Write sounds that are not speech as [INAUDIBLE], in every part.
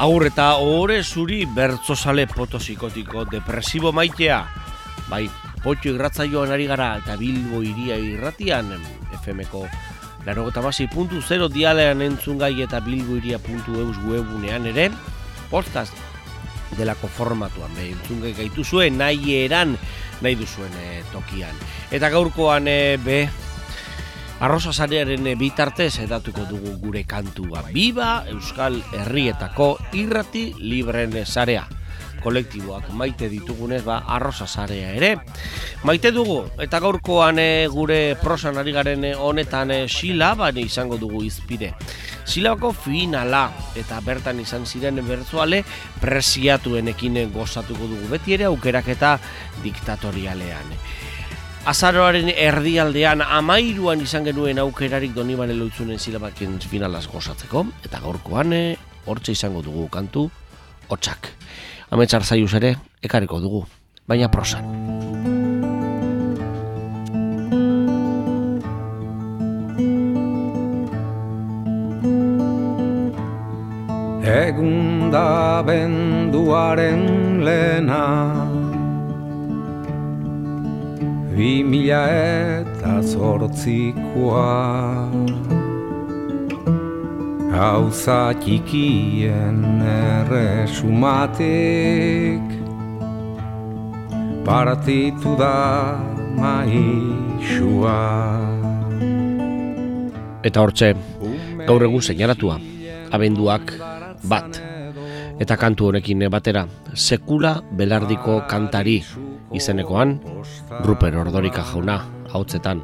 Aur eta ohore zuri bertzozale potozikotiko depresibo maitea. Bai, potxo irratzaioan ari gara eta bilbo iria irratian FMko larogeta basi puntu zero dialean entzun gai eta bilbo iria puntu eus webunean ere podcast delako formatuan be entzun gai gaitu zuen nahi eran nahi duzuen e, tokian. Eta gaurkoan e, be Arrosa zarearen bitartez edatuko dugu gure kantua. Biba Euskal Herrietako irrati libren zarea. Kolektiboak maite ditugunez ba arrosa zarea ere. Maite dugu eta gaurkoan e, gure prosan ari garen honetan e, baina izango dugu izpide. Silabako finala eta bertan izan ziren bertzuale presiatuenekin gozatuko dugu beti ere aukerak eta diktatorialean. Azaroaren erdialdean amairuan izan genuen aukerarik doni bane loitzunen zilabakin finalaz gozatzeko, eta gaurkoan eh, hortxe izango dugu kantu, hotxak. Ametxar zaiuz ere, ekariko dugu, baina prosan. Egun da benduaren lehena bi mila eta zortzikoa. Hauza txikien erresumatik. Partitu da maixua Eta hortxe, gaur egun seinalatua, abenduak bat. Eta kantu honekin batera, sekula belardiko kantari izenekoan, Ruper Ordorika jauna, hautzetan,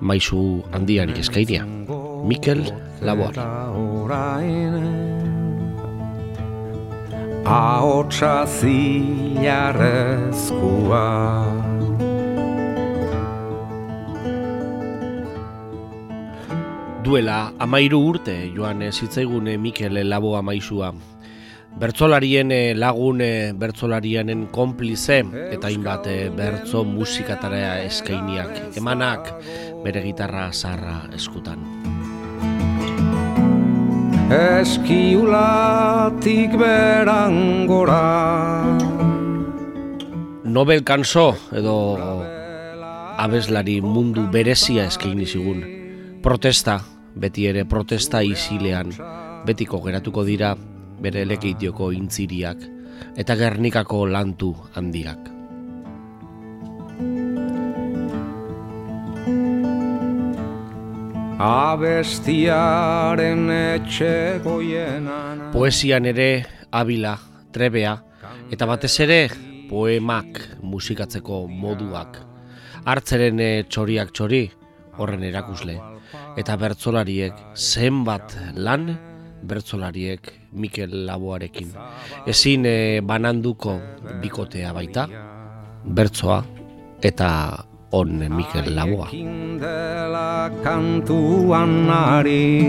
maizu handiarik eskairia, Mikel Laboari. Ahotsa zilarrezkua Duela, amairu urte, joan zitzaigune Mikel Laboa maizua, Bertzolarien eh, lagun eh, bertzolarianen konplize eta hainbat eh, bertzo musikatara eskainiak emanak bere gitarra zarra eskutan. Eskiulatik berangora Nobel kanso edo abeslari mundu berezia eskaini zigun. Protesta, beti ere protesta isilean, betiko geratuko dira bere elekeitioko intziriak eta gernikako lantu handiak. Abestiaren etxe goienan Poesian ere abila, trebea eta batez ere poemak musikatzeko moduak. Hartzeren eh, txoriak txori horren erakusle eta bertzolariek zenbat lan bertzolariek Mikel Laboarekin. Ezin e, bananduko bikotea baita, bertzoa eta on Mikel Laboa. kantuan ari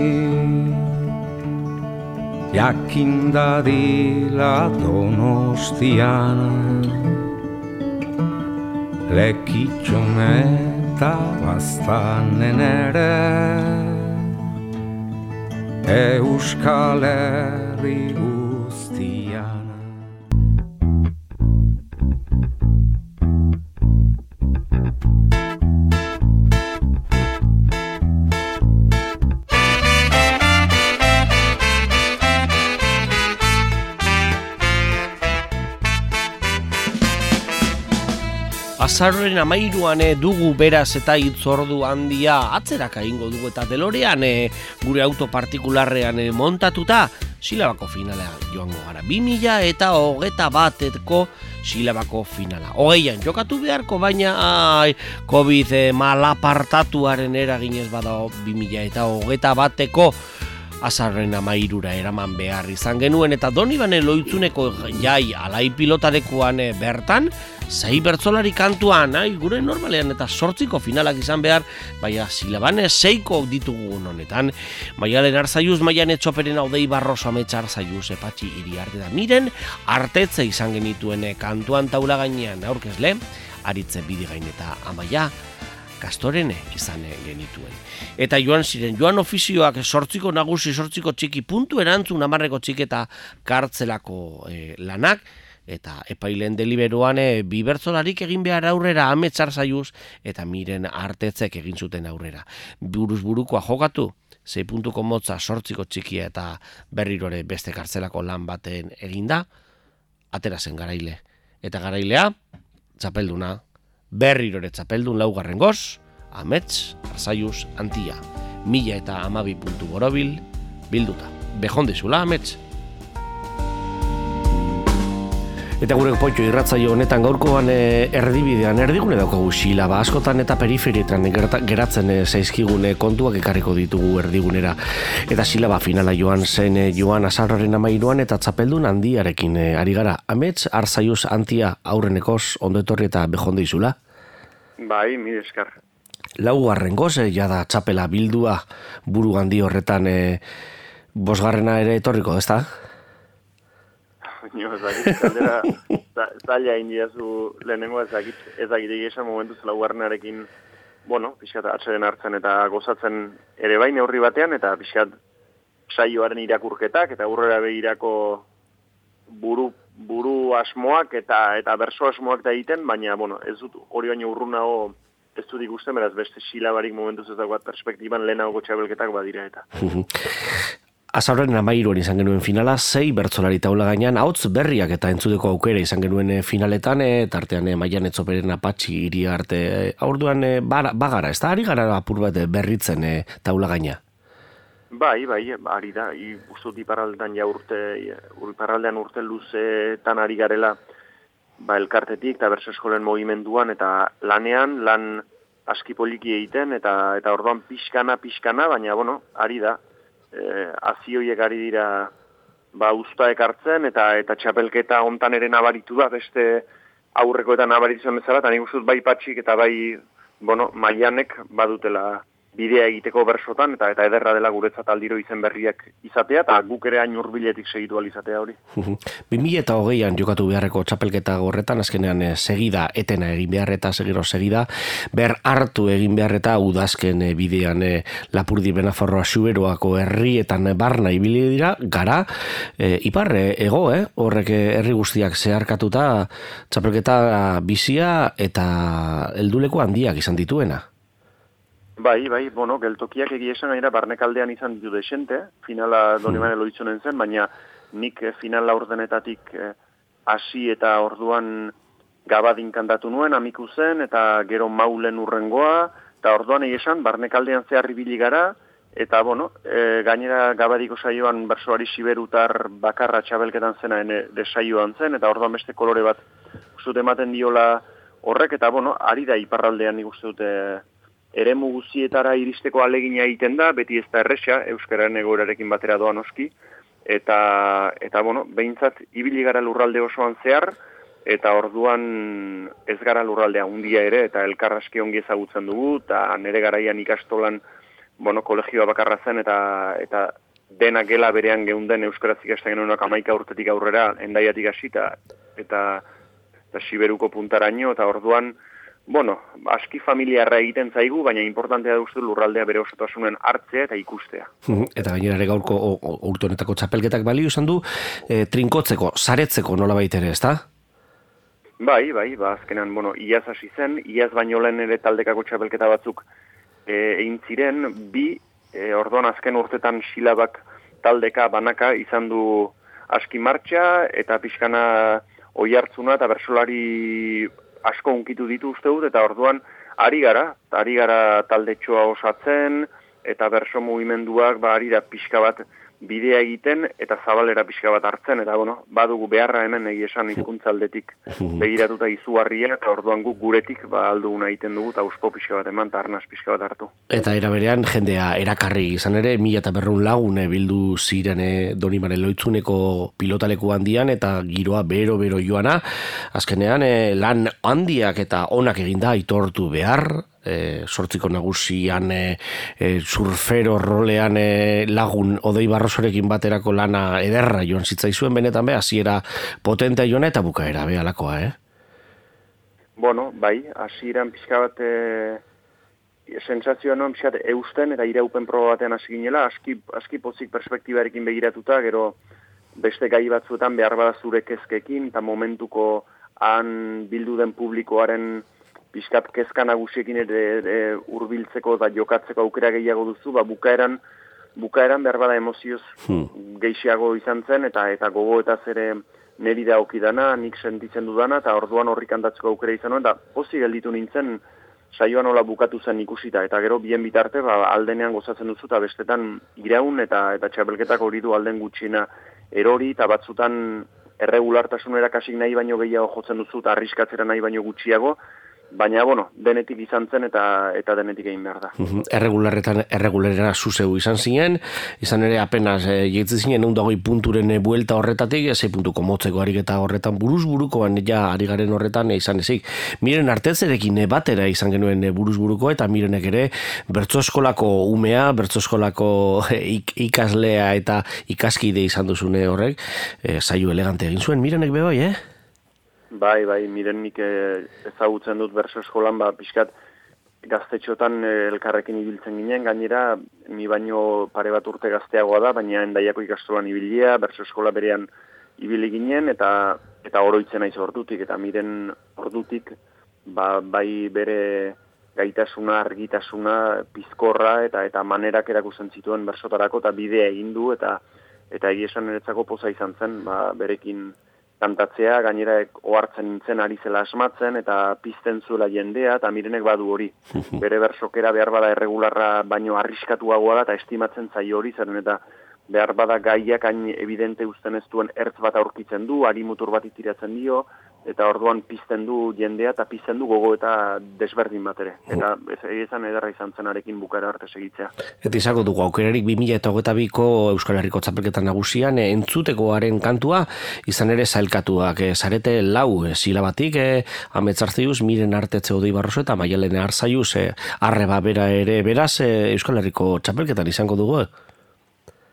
Jakinda dila donostian Lekitxon eta bastanen ere Euskal Herri Azarren amairuan e, dugu beraz eta itzordu handia atzerak egingo dugu eta delorean e, gure auto partikularrean e, montatuta silabako finala joango gara. 2000 eta hogeta bateko silabako finala. Hogeian jokatu beharko baina ai, COVID malapartatuaren eraginez bada 2000 eta hogeta bateko azarren amairura eraman behar izan genuen eta doni bane loitzuneko jai alai pilotarekoan eh, bertan, zei bertzolari kantuan, ai, gure normalean eta sortziko finalak izan behar, baina silabane zeiko ditugu honetan, baina den arzaiuz, maian etxoperen hau dei barroso ametsa arzaiuz, epatxi iri arte da. Miren, artetze izan genituen eh, kantuan taula gainean, aurkezle, aritze bidi gain eta amaia, kastorene izan genituen. Eta joan ziren, joan ofizioak sortziko nagusi, sortziko txiki puntu erantzun amarreko txiketa kartzelako e, lanak, eta epailen deliberuan e, bibertzolarik egin behar aurrera ametzar zaiuz, eta miren artetzek egin zuten aurrera. Buruz burukoa jokatu, zei puntuko motza sortziko txikia eta berrirore beste kartzelako lan baten eginda, atera zen garaile. Eta garailea, txapelduna, berrirore txapeldun laugarren goz, amets, arzaiuz, antia. Mila eta amabi puntu borobil, bilduta. Behondizula, amets. Eta gure poitxo irratzaio honetan gaurkoan e, erdibidean erdigune daukagu xila, ba, askotan eta periferietan geratzen e, zaizkigune kontuak ekarriko ditugu erdigunera. Eta xila ba, finala joan zen e, joan azarroren amairuan eta txapeldun handiarekin e, ari gara. Amets, arzaiuz antia aurrenekoz ondoetorri eta behonde izula? Bai, mi eskar. Lau garren goz, e, jada txapela bildua buru handi horretan e, bosgarrena ere etorriko, ez da? Nio, ezagit, kaldera, [LAUGHS] zaila indiazu lehenengo ezagit, ezagit egiesa momentu zela ugarnarekin, bueno, pixat atzeren hartzen eta gozatzen ere bain neurri batean, eta pixat saioaren irakurketak, eta urrera begirako buru, buru asmoak eta eta berso asmoak da egiten, baina, bueno, ez dut hori baina urrunago ez dut ikusten, beraz beste silabarik momentu zezagoat perspektiban lehenago gotxabelketak badira eta. [LAUGHS] Azauren amairuan izan genuen finala, zei bertzolari taula gainean, hautz berriak eta entzudeko aukera izan genuen eh, finaletan, e, tartean e, maian etzoperen apatxi iri arte, e, aurduan e, bagara, ez da ari gara apur bat berritzen e, taula gaina? Bai, bai, ari da, ustut iparaldean ja urte, iparaldean urte luzetan ari garela, ba, elkartetik eta berse eskolen mogimenduan, eta lanean, lan aski poliki egiten, eta eta orduan pixkana, pixkana, baina, bueno, ari da, eh, azioiek ari dira ba usta ekartzen eta eta txapelketa hontan ere nabaritu da beste aurrekoetan nabaritzen bezala eta nik bai patxik eta bai bueno, maianek badutela bidea egiteko bersotan eta eta ederra dela guretzat aldiro izen berriak izatea eta guk ere hain urbiletik segitu alizatea hori. [LAUGHS] 2000 eta hogeian jokatu beharreko txapelketa gorretan azkenean eh, segida etena egin behar eta segiro segida ber hartu egin behar eta udazken eh, bidean e, lapurdi benaforroa suberoako herrietan barna ibili dira gara e, ipar ego eh? horrek herri guztiak zeharkatuta txapelketa bizia eta helduleko handiak izan dituena. Bai, bai, bueno, geltokiak egia esan gaira barnekaldean izan ditu desente, finala hmm. donimane loitzunen zen, baina nik eh, finala urdenetatik eh, hasi eta orduan gabadin kantatu nuen, amiku zen, eta gero maulen urrengoa, eta orduan egia esan, barnekaldean zeharri gara, eta, bueno, e, gainera gabadiko saioan bersoari siberutar bakarra txabelketan zena ene desaioan zen, eta orduan beste kolore bat zut ematen diola horrek, eta, bueno, ari da iparraldean nik uste dute ere muguzietara iristeko alegina egiten da, beti ez da erresa, Euskararen egoerarekin batera doan oski, eta, eta bueno, behintzat, ibili gara lurralde osoan zehar, eta orduan ez gara lurraldea handia ere, eta elkarraski ongi ezagutzen dugu, eta nere garaian ikastolan, bueno, kolegioa bakarra zen, eta, eta dena gela berean geunden Euskaraz ikasten genuenak amaika urtetik aurrera, endaiatik hasi, eta, eta, eta siberuko puntaraino, eta orduan, bueno, aski familiarra egiten zaigu, baina importantea da uste lurraldea bere osotasunen hartzea eta ikustea. Eta gainera ere gaurko urtonetako txapelketak balio izan du, e, trinkotzeko, saretzeko nola baitere, ez da? Bai, bai, ba, azkenan, bueno, iaz hasi zen, iaz baino lehen ere taldekako txapelketa batzuk e, egin ziren, bi, e, orduan azken urtetan silabak taldeka banaka izan du aski martxa, eta pixkana oi hartzuna eta bersolari asko unkitu ditu uste dut, eta orduan ari gara, ari gara taldetxoa osatzen, eta berso mugimenduak ba, ari da pixka bat bidea egiten eta zabalera pixka bat hartzen, eta bueno, badugu beharra hemen egi esan izkuntzaldetik begiratuta izugarria, eta orduan guk guretik ba, alduguna egiten dugu, eta uspo pixka bat eman, eta arnaz pixka bat hartu. Eta eraberean jendea erakarri izan ere, mila eta berrun lagune bildu ziren donimare loitzuneko pilotaleku handian, eta giroa bero-bero joana, azkenean eh, lan handiak eta onak eginda aitortu behar, e, sortziko nagusian e, e, surfero rolean e, lagun odei barrosorekin baterako lana ederra joan zitzaizuen benetan be, hasiera potentea joan eta bukaera be alakoa, eh? Bueno, bai, hasieran pixka bat e, sensazioa noen pixat eusten eta ireupen proba batean hasi ginela, aski, aski pozik perspektibarekin begiratuta, gero beste gai batzuetan behar bada zure kezkekin, eta momentuko han bildu den publikoaren pixkat kezka nagusiekin ere, ere urbiltzeko eta jokatzeko aukera gehiago duzu, ba, bukaeran, bukaeran behar bada emozioz Hmm. gehiago izan zen, eta eta gogo eta zere neri da okidana, nik sentitzen dudana, eta orduan horrik handatzeko aukera izan nuen, eta pozi gelditu nintzen, saioan nola bukatu zen ikusita, eta gero bien bitarte, ba, aldenean gozatzen duzu, eta bestetan iraun, eta eta txapelketak hori du alden gutxina erori, eta batzutan erregulartasunera kasik nahi baino gehiago jotzen duzu, eta arriskatzera nahi baino gutxiago, baina, bueno, denetik izan zen, eta eta denetik egin behar da. Mhm. Erregularretan erregularera zuzeu izan zinen, izan ere apenas e, jeitzen zinen egun punturen e, buelta horretatik, zei puntuko motzeko ariketa horretan buruz burukoan ja ari garen horretan e, izan ezik. Miren artezerekin e, batera izan genuen e, buruz buruko eta mirenek ere bertso eskolako umea, bertso eskolako e, ik, ikaslea eta ikaskide izan duzune horrek, e, saio elegante egin zuen, mirenek bebai, eh? Bai, bai, miren nik eh, ezagutzen dut berso eskolan, ba, pixkat gaztetxotan eh, elkarrekin ibiltzen ginen, gainera, ni baino pare bat urte gazteagoa da, baina endaiako ikastolan ibilia, berso eskola berean ibili ginen, eta eta oroitzen naiz ordutik, eta miren ordutik, ba, bai bere gaitasuna, argitasuna, pizkorra, eta eta manerak erakusten zituen bersotarako, eta bidea egin du, eta eta egia esan niretzako poza izan zen, ba, berekin kantatzea, gainera ohartzen nintzen ari zela asmatzen, eta pizten zuela jendea, eta mirenek badu hori. [LAUGHS] Bere bersokera behar bada erregularra baino arriskatuagoa da, eta estimatzen zaio hori, zeren eta behar bada gaiak hain evidente uzten ez duen ertz bat aurkitzen du, ari mutur bat itiratzen dio, eta orduan pizten du jendea, eta pizten du gogo eta desberdin bat ere. Eta ez egizan ederra izan zenarekin bukara arte segitzea. Eta izango dugu aukerarik 2008ko Euskal Herriko txapelketan nagusian e, entzutekoaren kantua izan ere zailkatuak. E, zarete lau e, silabatik e, ametzartziuz miren artetze odei barroso eta maialen arzaiuz e, arreba bera ere beraz e, Euskal Herriko txapelketan izango dugu. E?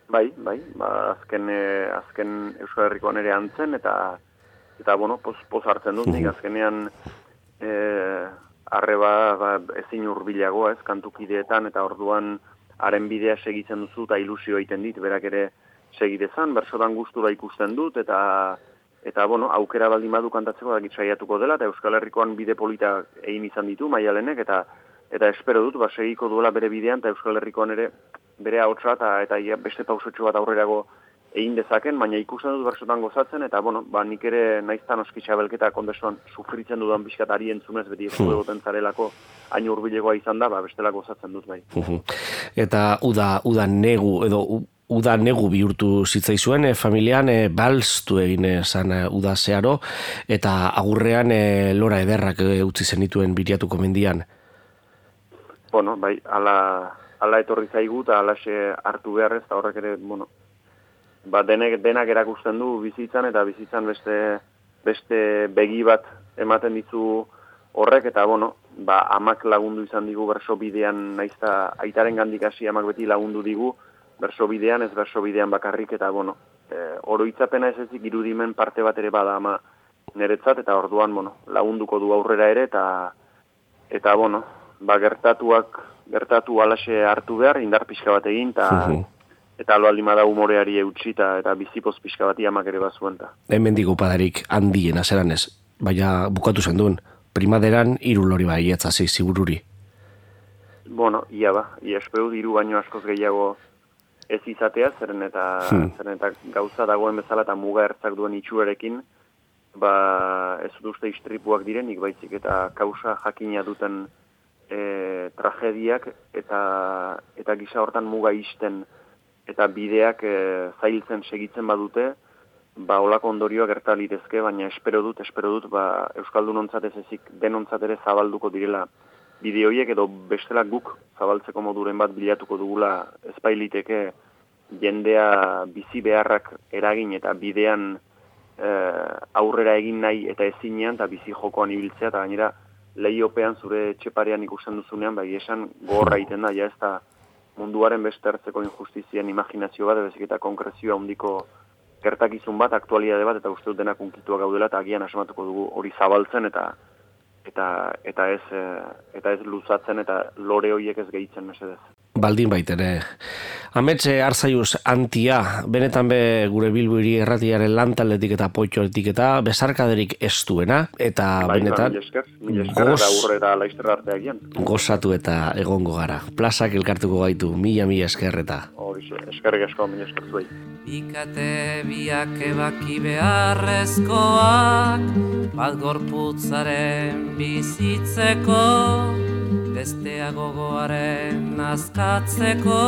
Bai, bai, ba, azken, azken Euskal Herriko nere antzen, eta, eta bueno, poz, poz hartzen dut, nik azkenean e, arreba ba, ezin urbilagoa, ez, kantukideetan, eta orduan haren bidea segitzen duzu, eta ilusio egiten dit, berak ere segidezan, bersotan gustura ikusten dut, eta eta bueno, aukera baldin badu kantatzeko da saiatuko dela, eta Euskal Herrikoan bide polita egin izan ditu, maialenek, eta eta espero dut, ba, segiko duela bere bidean, eta Euskal Herrikoan ere bere ahotsa eta eta ia beste pausotxo bat aurrerago egin dezaken, baina ikusten dut bersotan gozatzen, eta bueno, ba, nik ere naiztan oski txabelketa kondesuan sufritzen dudan pixkat ari entzunez, beti ez Hmm. egoten zarelako hain hurbilegoa izan da, ba, bestela gozatzen dut bai. Eta uda, uda negu edo uda negu bihurtu zitzaizuen e, familian e, balztu egin e, zan e, uda zeharo eta agurrean e, lora ederrak e, utzi zenituen biriatuko mendian. Bueno, bai, ala, ala etorri zaigu eta alaxe hartu beharrez, eta horrek ere, bueno, ba, denek, denak erakusten du bizitzan, eta bizitzan beste, beste begi bat ematen dizu horrek, eta, bueno, ba, amak lagundu izan digu berso bidean, naizta aitaren gandik hasi amak beti lagundu digu, berso bidean, ez berso bidean bakarrik, eta, bueno, e, oroitzapena ez ezik irudimen parte bat ere bada ama niretzat, eta orduan, bueno, lagunduko du aurrera ere, eta, eta, bueno, ba, gertatuak, gertatu alaxe hartu behar, indar pixka bat egin, eta. Eta alo da umoreari eutxi, eta, bizipoz pixka bati amak ere bazuen, eta. Hemen digu padarik handien azeran ez, baina bukatu zen duen. Primaderan hiru lori bai etzazi zigururi. Bueno, ia ba, ia espero diru baino askoz gehiago ez izatea, zeren eta, Hmm. zeren eta gauza dagoen bezala eta muga ertzak duen itxuarekin, ba, ez dut uste istripuak direnik baizik, eta kausa jakina duten e, tragediak eta eta gisa hortan muga isten eta bideak e, zailtzen segitzen badute, ba olako ondorioa gerta litezke, baina espero dut, espero dut, ba euskaldunontzat ez ezik denontzat ere zabalduko direla bide horiek edo bestela guk zabaltzeko moduren bat bilatuko dugula ezpailiteke jendea bizi beharrak eragin eta bidean eh, aurrera egin nahi eta ezinean eta bizi jokoan ibiltzea eta gainera lehiopean zure etxeparean ikusten duzunean bai esan gogorra egiten da ja ez da munduaren beste hartzeko injustizien imaginazio bat bezik eta konkrezioa handiko gertakizun bat, aktualitate bat, eta uste dut denak unkitua gaudela, eta agian asmatuko dugu hori zabaltzen, eta eta eta ez eh, eta ez luzatzen eta lore horiek ez gehitzen mesedez baldin baitere. Ametxe arzaiuz antia, benetan be gure bilbuiri erratiaren lantaletik eta poitxoetik eta besarkaderik ez duena, eta bai, benetan Ba, esker, mila esker, goz- eta urre eta laizter arteak gozatu eta egongo gara. Plazak elkartuko gaitu, mila mila esker eta. Horixe, eskerrik asko, mila esker zuei. Bikate biak ebaki beharrezkoak Bat gorputzaren bizitzeko Bestea gogoaren azkatzeko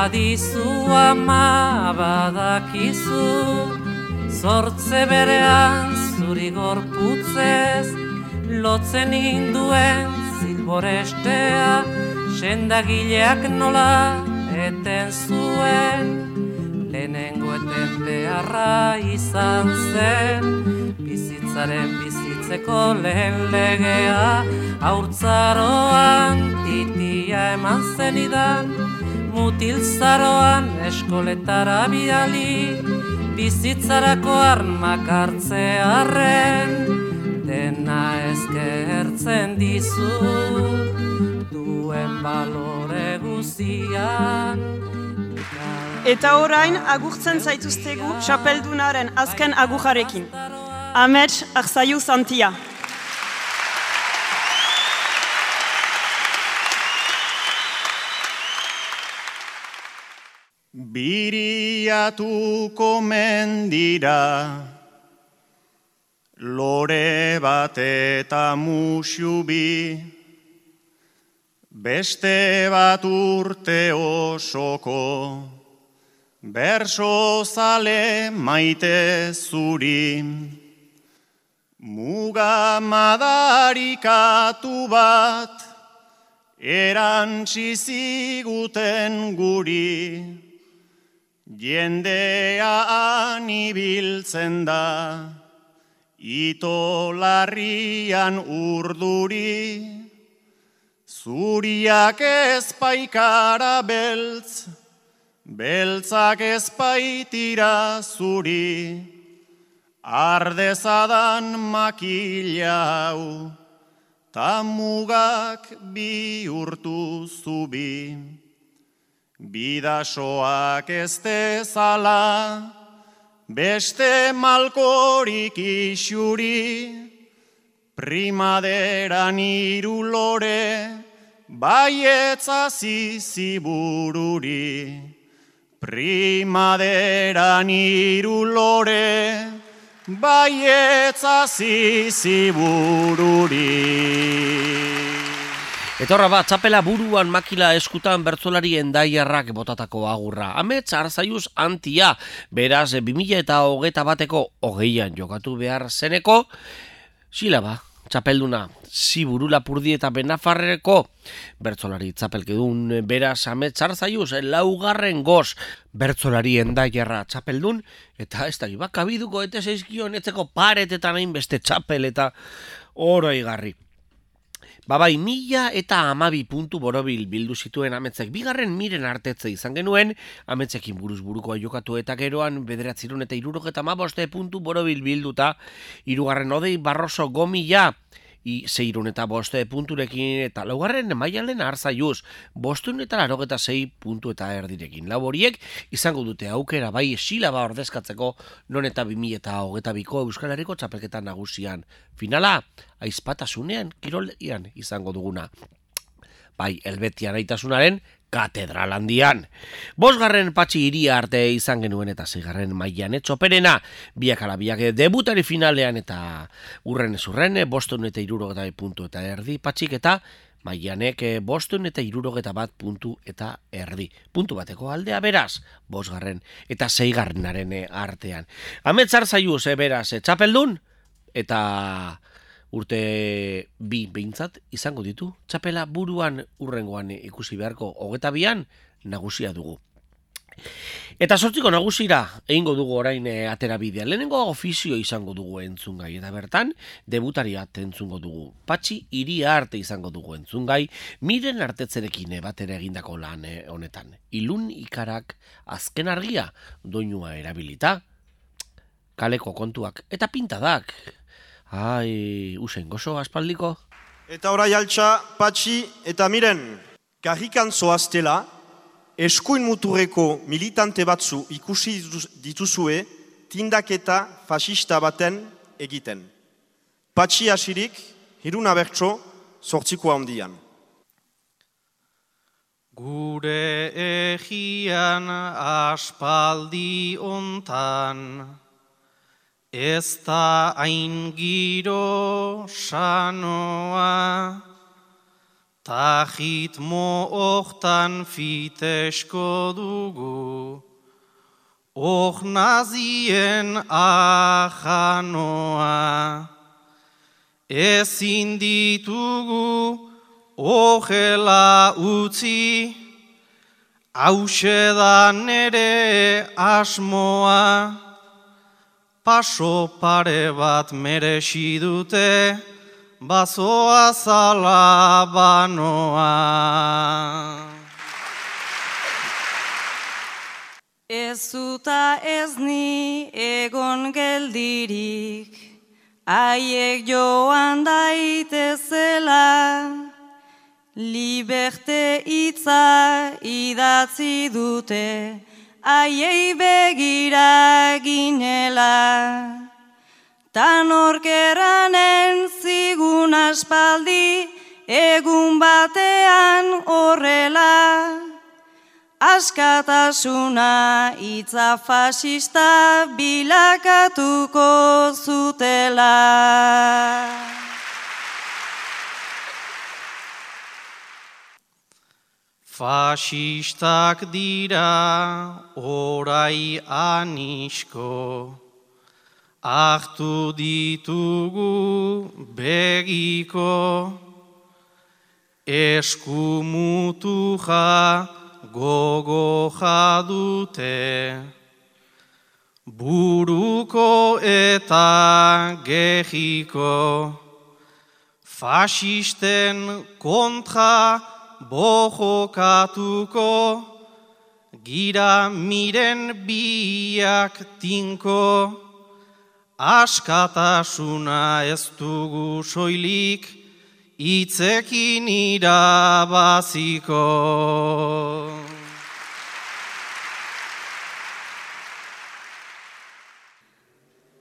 Adizu ama badakizu Zortze berean zuri gorputzez Lotzen induen zilborestea Sendagileak nola eten zuen Lehenengo eten beharra izan zen Bizitzaren bizitzeko lehen legea Haurtzaroan titia eman zenidan. Mutilzaroan eskoletara bidali Bizitzarako armak hartzearren Dena ezkertzen dizu Duen balore guzian. Eta orain agurtzen zaituztegu txapeldunaren azken agurrarekin. Amets Arzaiu Santia. Biriatuko mendira Lore bat eta musubi Beste bat urte osoko Berso zale maite zuri Muga madarikatu bat Erantzi ziguten guri. Jendea anibiltzen da, ito larrian urduri, zuriak ezpaikara beltz, beltzak ezpaitira zuri, ardezadan makila hau, ta mugak bihurtu zubi. Bidasoak ez dezala, beste malkorik isuri, primaderan iru lore, baietza zizibururi. Primaderan iru lore, baietza zizibururi. Etorra bat, txapela buruan makila eskutan bertzolari endaiarrak botatako agurra. Amets arzaiuz antia, beraz, 2000 eta hogeta bateko hogeian jokatu behar zeneko, silaba, txapelduna, ziburu lapurdi eta benafarreko, bertzolari txapelkedun, beraz, amets arzaiuz, laugarren goz, bertzolari endaiarra txapeldun, eta ez da, bakabiduko eta zeizkion, etzeko paretetan hainbeste txapel eta oroigarri. Ba bai, mila eta amabi puntu borobil bildu zituen ametzek bigarren miren artetze izan genuen, ametzekin buruz burukoa jokatu eta geroan bederatzirun eta irurogeta maboste puntu borobil bilduta, irugarren odei barroso gomila, i zeirun eta boste punturekin eta laugarren mailalen arzaiuz, bostun eta larogeta zei puntu eta erdirekin. Lau horiek izango dute aukera bai silaba ordezkatzeko non eta bimi eta hogeta biko Euskal Herriko txapelketa nagusian. Finala, aizpatasunean, kiroldegian izango duguna. Bai, elbetian aitasunaren katedral handian. Bosgarren patxi iria arte izan genuen eta zigarren mailan etxoperena, biak ala biak debutari finalean eta urren ez urren, bostun eta irurogeta puntu eta erdi patxik eta maianek bostun eta irurogeta bat puntu eta erdi. Puntu bateko aldea beraz, bosgarren eta zeigarrenaren artean. Ametzar zaiuz, e, beraz, e, eta urte bi behintzat izango ditu. Txapela buruan urrengoan ikusi beharko hogeta bian nagusia dugu. Eta sortziko nagusira egingo dugu orain e, atera bidea. Lehenengo ofizio izango dugu entzungai. Eta bertan, debutariat entzungo dugu. Patxi iria arte izango dugu entzungai. Miren artetzerekin batera egindako lan eh, honetan. Ilun ikarak azken argia doinua erabilita. Kaleko kontuak eta pintadak Ai, usen, gozo aspaldiko? Eta orai altxa, patxi eta miren, karrikan zoaztela, eskuin muturreko militante batzu ikusi dituzue tindaketa fasista baten egiten. Patxi asirik, hiruna bertso, sortziko handian. Gure egian aspaldi ontan, ez da hain giro sanoa, Tajit mohtan fitesko dugu, Oh nazien ahanoa, ezin ditugu ojela utzi, hause da nere asmoa, paso pare bat merexi dute, bazoa zala banoa. Ez zuta ez ni egon geldirik, haiek joan daitezela, liberte itza idatzi dute, haiei begira ginela. Tan orkeranen zigun aspaldi, egun batean horrela, askatasuna itza fasista bilakatuko zutela. Fasistak dira orai anisko, Ahtu ditugu begiko, Eskumutu ja gogo jadute, buruko eta gehiko, fasisten kontra bojokatuko, gira miren biak tinko, askatasuna ez dugu soilik, itzekin irabaziko.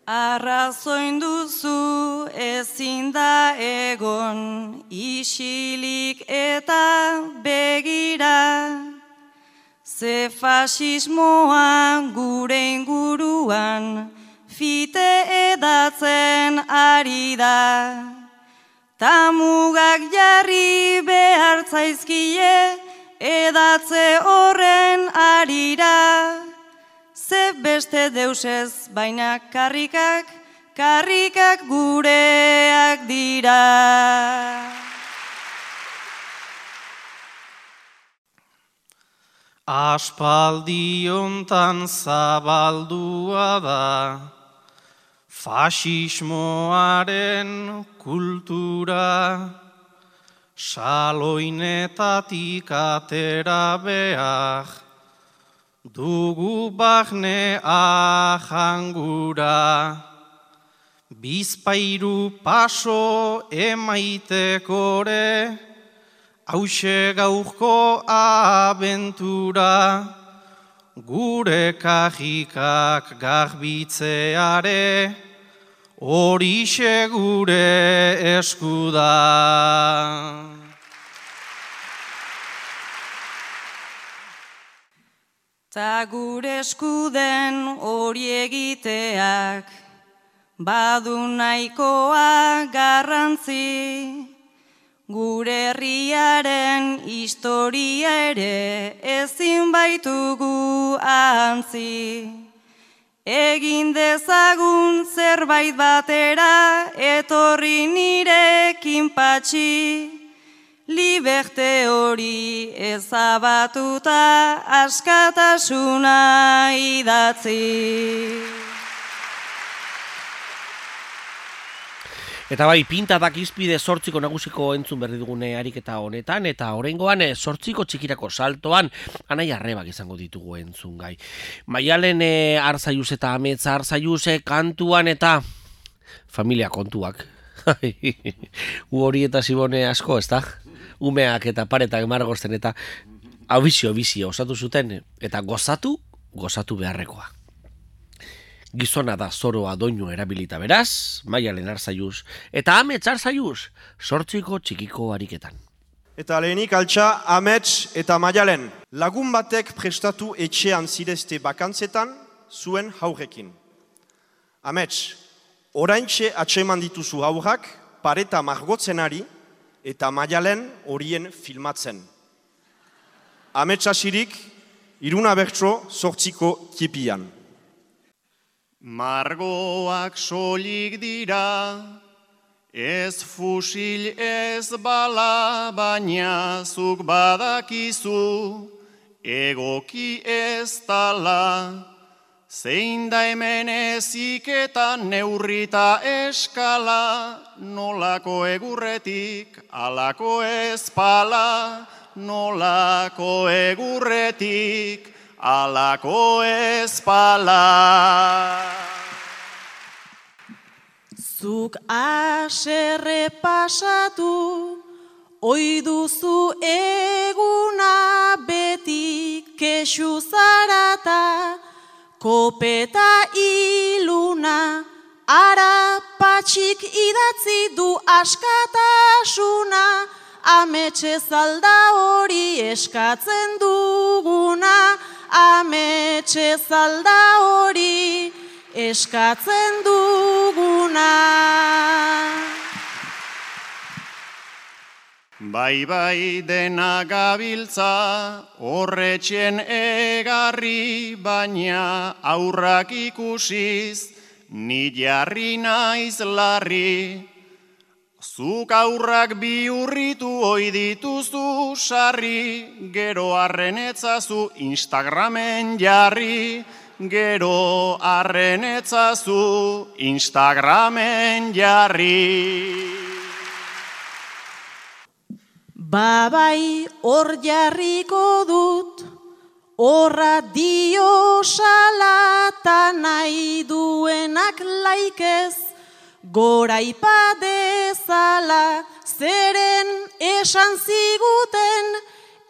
Arrazoin duzu ezin da egon isilik eta begira, ze fasismoa gure inguruan fite edatzen ari da. Ta mugak jarri behar zaizkie edatze horren arira. Ze beste deusez baina karrikak, karrikak gureak dira. Aspaldi ontan zabaldua da, Fasismoaren kultura Saloinetatik atera behar Dugu bahne ahangura Bizpairu paso emaitekore Hauxe gauzko abentura Gure kajikak garbitzeare hori gure esku Ta gure eskuden hori egiteak, badu nahikoa garrantzi, gure herriaren historia ere ezin baitugu ahantzi. Egin dezagun zerbait batera, etorri nirekin patxi, liberte hori ezabatuta askatasuna idatzi. Eta bai, pinta izpide sortziko nagusiko entzun berri dugune ariketa honetan, eta horrengoan sortziko eh, txikirako saltoan, anai arrebak izango ditugu entzun gai. Maialen e, arzaiuz eta ametza arzaiuz kantuan eta familia kontuak. [LAUGHS] U hori eta zibone asko, ez da? Umeak eta paretak margozten eta abizio, abizio osatu zuten eta gozatu, gozatu beharrekoa. Gizona da zoroa doinu erabilita beraz, maialen arzaiuz, eta amets arzaiuz, sortziko txikiko ariketan. Eta lehenik altxa amets eta maialen. Lagun batek prestatu etxean zidezte bakantzetan zuen haurekin. Amets, oraintxe atseman dituzu haurrak, pareta margotzenari eta maialen horien filmatzen. Amets asirik, iruna bertso sortziko tipian. Margoak solik dira, ez fusil ez bala, baina zuk badakizu, egoki ez tala. Zein da hemen eziketan neurrita eskala, nolako egurretik, alako ezpala, nolako egurretik, alako ezpala. Zuk aserre pasatu, oi duzu eguna beti kexu zarata, kopeta iluna, ara idatzi du askatasuna, ametxe zalda hori eskatzen duguna, ametxe zalda hori eskatzen duguna. Bai bai dena gabiltza, horretxen egarri, baina aurrak ikusiz, ni jarri naiz larri. Zuk aurrak bi urritu oi dituzu sarri, gero arrenetzazu Instagramen jarri, gero arrenetzazu Instagramen jarri. Babai hor jarriko dut, horra dio salata nahi duenak laikez, gora ipadezala, zeren esan ziguten,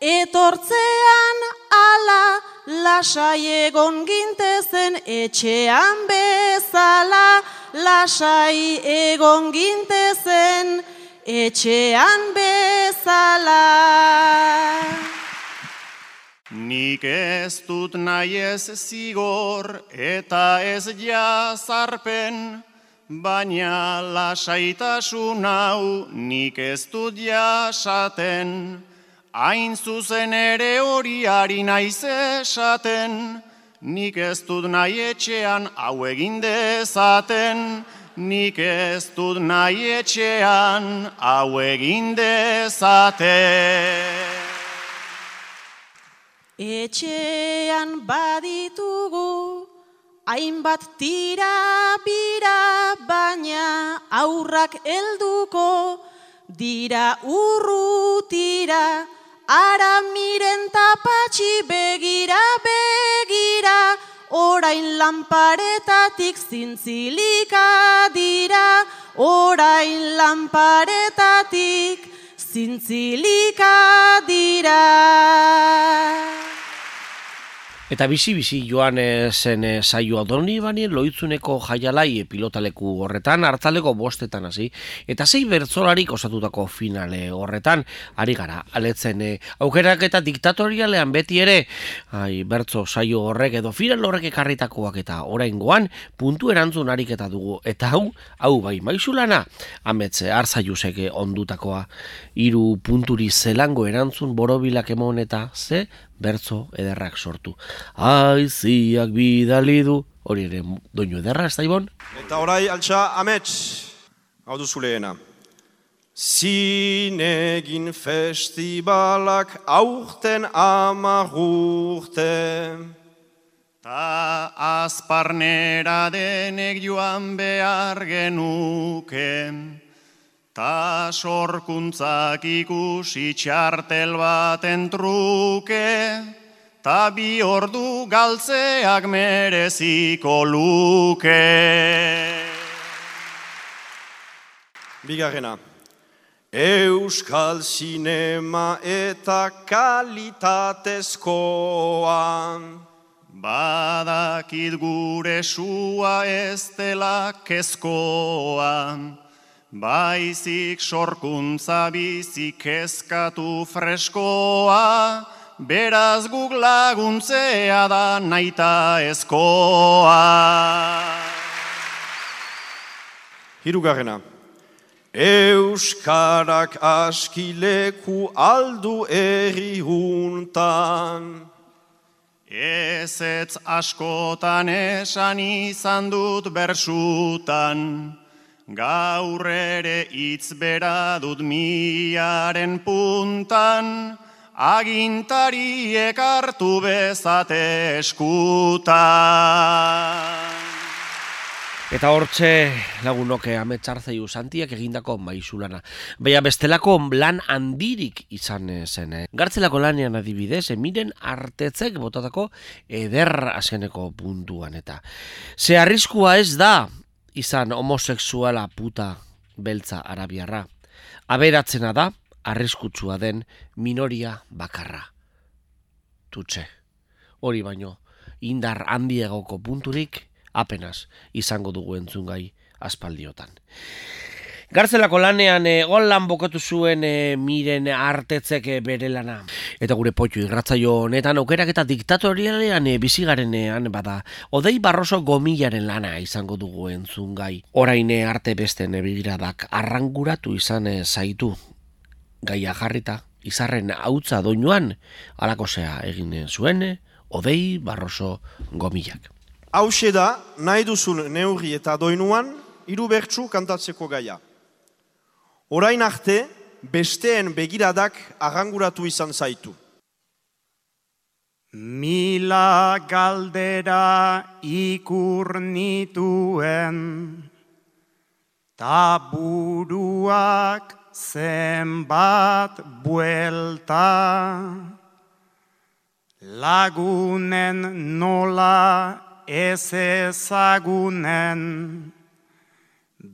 etortzean ala, lasai egon gintezen etxean bezala, lasai egon gintezen etxean bezala. Nik ez dut nahi ez zigor eta ez jazarpen, baina lasaitasun hau nik ez dut jasaten. Hain zuzen ere hori ari naiz esaten, nik ez dut nahi etxean hau egin dezaten, nik ez dut nahi etxean hau egin dezaten. Etxean baditugu, hainbat tira bira, baina aurrak helduko, dira urrutira, ara miren tapatxi begira begira, orain lanparetatik zintzilika dira, orain lanparetatik zintzilika dira. Eta bizi-bizi joan eh, zen e, saioa doni bani loitzuneko jaialai pilotaleku horretan, hartaleko bostetan hasi eta sei bertzolarik osatutako finale horretan, ari gara, aletzen aukerak eta diktatorialean beti ere, ai, bertzo saio horrek edo final horrek ekarritakoak eta orain goan, puntu erantzun ariketa dugu, eta hau, hau bai, maizulana, ametze, arzaiusek ondutakoa, hiru punturi zelango erantzun borobilak emon eta ze, bertzo ederrak sortu. Aiziak bidali du, hori ere doinu ederra, ez da ibon? Eta orai altxa amets, hau duzu lehena. Zinegin festivalak aurten amagurte. Ta azparnera denek joan behar genuken. Ta sorkuntzak ikusi txartel baten truke, ta bi ordu galtzeak mereziko luke. Bigarrena. Euskal sinema eta kalitatezkoan. Badakit gure sua ez dela kezkoan. Baizik sorkuntza bizik ezkatu freskoa, beraz guk laguntzea da naita ezkoa. Hirugarrena. Euskarak askileku aldu erri huntan. Ez ez askotan esan izan dut bersutan, gaur ere hitz bera dut miaren puntan, agintariek hartu bezate eskutan. Eta hortxe lagunok ametsarzaiu santiak egindako maizulana. Baina bestelako lan handirik izan zen. Eh? Gartzelako lanean adibidez, emiren artetzek botatako eder azkeneko puntuan. Eta ze arriskua ez da izan homosexuala puta beltza arabiarra. Aberatzena da, arriskutsua den minoria bakarra. Tutxe, hori baino, indar handiagoko punturik, apenas izango dugu entzungai aspaldiotan. Gartzelako lanean e, lan bokatu zuen e, miren artetzek e, bere lana. Eta gure potxu irratzaio honetan aukerak eta diktatorialean e, bizigarenean bada. Odei barroso gomilaren lana izango dugu entzungai. Oraine arte beste nebigiradak arranguratu izan e, zaitu. Gaia jarrita, izarren hautza doinuan, alakosea egin zuen, odei barroso gomilak. Hau da, nahi duzun neurri eta doinuan, hiru bertsu kantatzeko gaia. Orain arte, besteen begiradak arranguratu izan zaitu. Mila galdera ikur nituen, taburuak zenbat buelta, lagunen nola ez ezagunen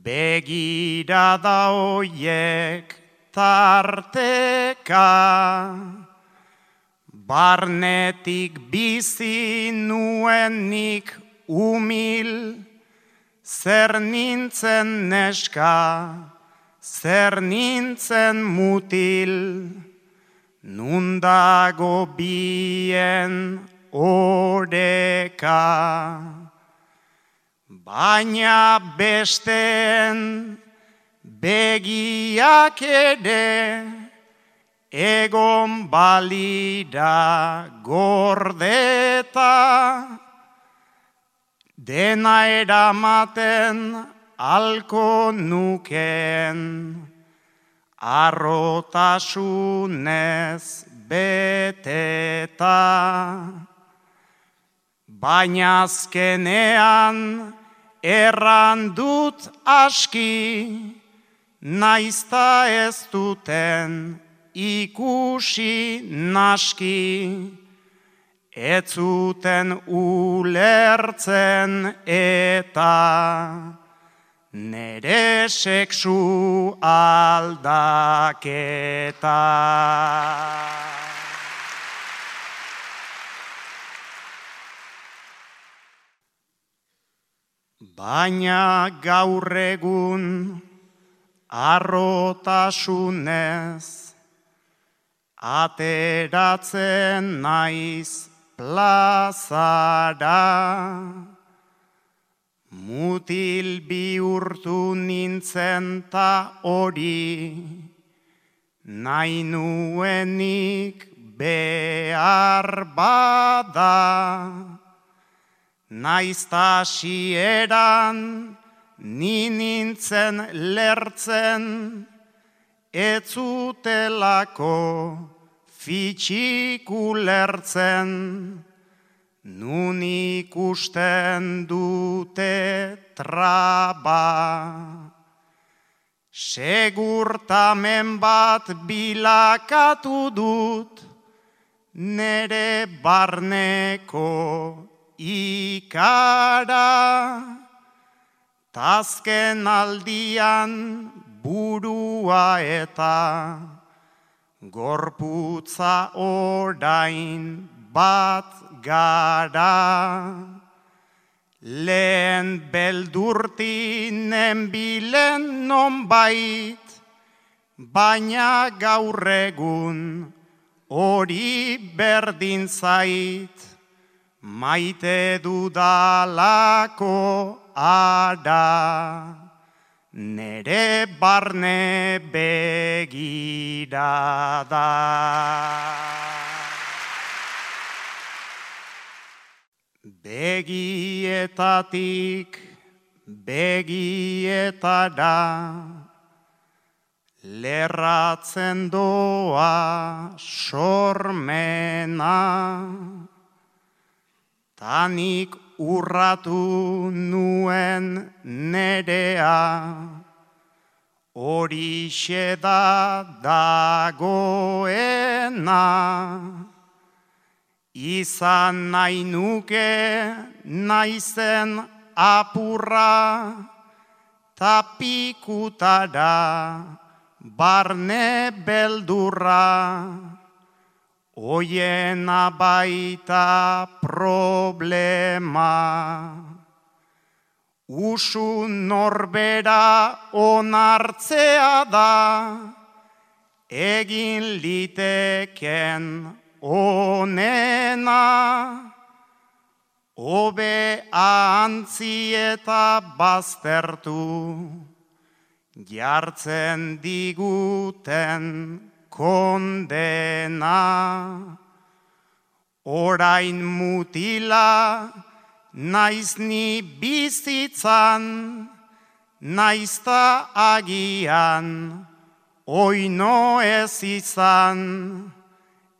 begirada hoiek tarteka barnetik bizi nuenik umil zer nintzen neska zer nintzen mutil nundago bien oreka. Baina besten begiak ere egon balira gordeta. Dena eramaten alko nuken arrotasunez beteta baina azkenean erran dut aski, naizta ez duten ikusi naski, ez zuten ulertzen eta nere seksu aldaketa. Baina gaur egun arrotasunez ateratzen naiz plazara. Mutil bihurtu nintzen ta hori nahi nuenik behar bada Naizta sieran ni nintzen lertzen etzutelako fitxiku lertzen nun ikusten dute traba. Segurtamen bat bilakatu dut nere barneko ikara, tazken aldian burua eta gorputza orain bat gara. Lehen beldurtinen bilen non bait, baina gaur egun hori berdin zait, maite dudalako ada, nere barne begira da. Begietatik begietara lerratzen doa sormena tanik urratu nuen nerea. Hori da dagoena. Izan nahi nuke naizen apurra tapikutara barne beldurra oiena baita problema. Usu norbera onartzea da. Egin liteken onena, obe antzi eta baztertu, jartzen diguten kondena. Orain mutila, naiz ni bizitzan, naizta agian, oino ez izan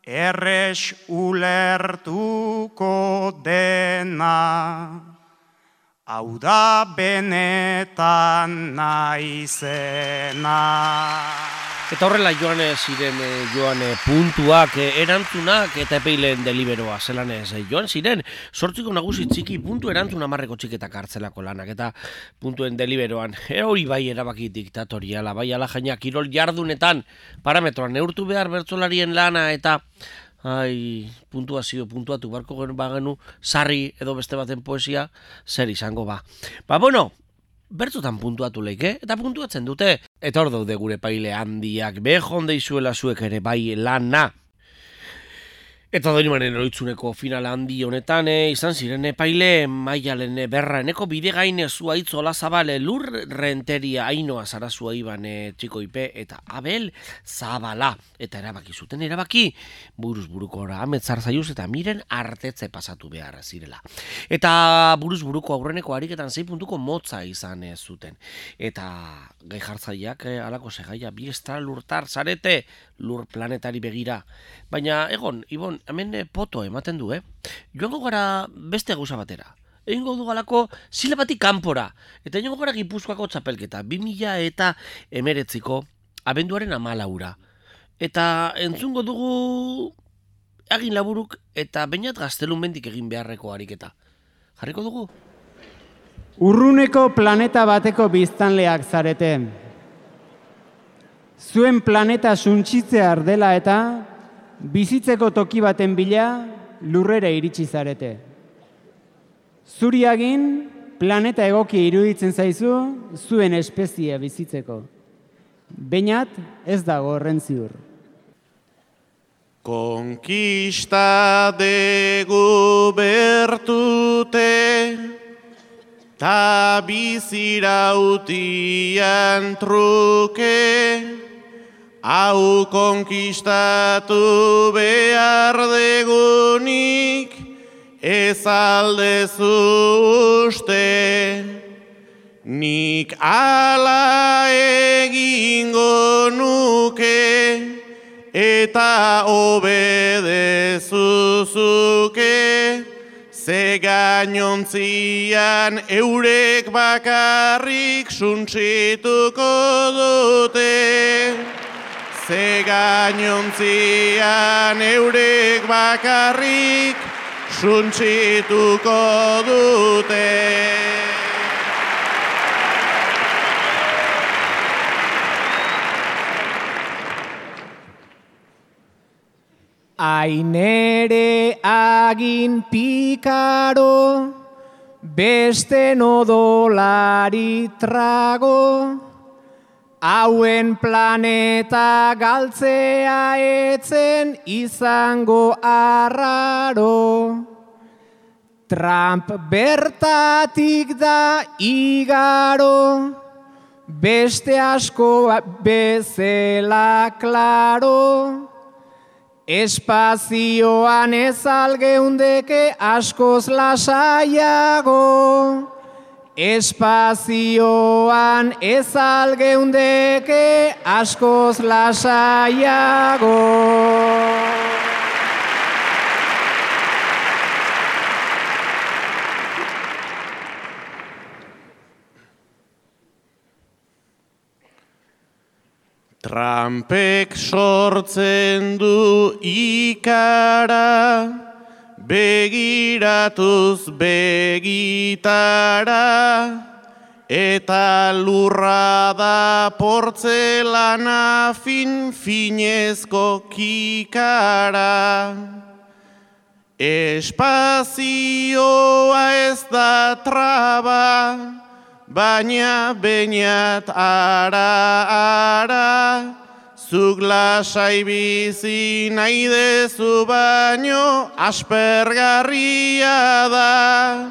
erres ulertuko dena, hau da benetan naizena. Eta horrela joan ziren eh, joan eh, puntuak, eh, erantzunak eta epeilen deliberoa zelan ez. Joan ziren, sortziko nagusi txiki puntu erantzun amarreko txiketak hartzelako lanak eta puntuen deliberoan. E hori bai erabaki diktatoriala, bai ala jaina kirol jardunetan parametroan neurtu behar bertzolarien lana eta ai, puntuazio puntuatu barko gen bagenu sarri edo beste baten poesia zer izango ba. Ba bueno, bertzutan puntuatu leike, eta puntuatzen dute. Eta hor daude gure paile handiak, behon deizuela zuek ere bai lana. Eta doinumaren eroitzuneko final handi honetan, e, izan ziren epaile maialen berra eneko bide gaine zuaitz zabale lur renteria ainoa zarazua iban e, txiko ipe eta abel zabala. Eta erabaki zuten erabaki buruz buruko ora ametzar zaiuz eta miren artetze pasatu behar zirela. Eta buruz buruko aurreneko ariketan zei puntuko motza izan ez zuten. Eta gai jartzaiak e, alako segaia bi estra lurtar zarete lur planetari begira. Baina egon, Ibon, hemen eh, poto ematen du, eh? Joango gara beste gauza batera. Egingo du galako zile batik kanpora. Eta egingo gara gipuzkoako txapelketa. 2000 eta emeretziko abenduaren amalaura. Eta entzungo dugu egin laburuk eta bainat gaztelun mendik egin beharreko ariketa. Jarriko dugu? Urruneko planeta bateko biztanleak zarete. Zuen planeta suntxitzea ardela eta bizitzeko toki baten bila lurrera iritsi zarete. Zuriagin planeta egoki iruditzen zaizu zuen espezie bizitzeko. Beinat ez dago horren ziur. Konkista degu bertute ta bizirautian truke hau konkistatu behar degunik ez aldezu uste. Nik ala egingo nuke eta obedezuzuke ze gainontzian eurek bakarrik suntsituko dute Ze gainontzian eurek bakarrik suntzituko dute. Ainere agin pikaro, beste nodolari trago, hauen planeta galtzea etzen izango arraro. Trump bertatik da igaro, beste asko bezela klaro. Espazioan ez algeundeke askoz lasaiago. Espazioan ez algeundeke askoz lasaiago. Trampek sortzen du ikara, begiratuz begitara, eta lurra da portzelana fin finezko kikara. Espazioa ez da traba, baina bainat ara ara, zuk lasai bizi nahi dezu baino aspergarria da.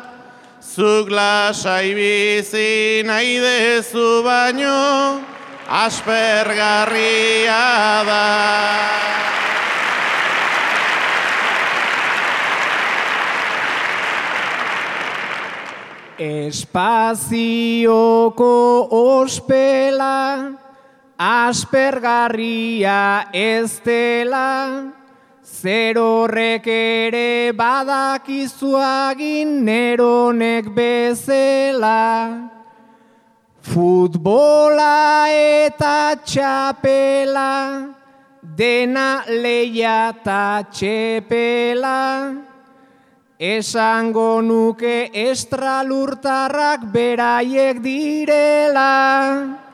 Zuk lasai bizi nahi dezu baino aspergarria da. Espazioko ospela, aspergarria ez dela, zer horrek ere badakizuagin neronek bezela. Futbola eta txapela, dena leia eta txepela, Esango nuke estralurtarrak beraiek direla.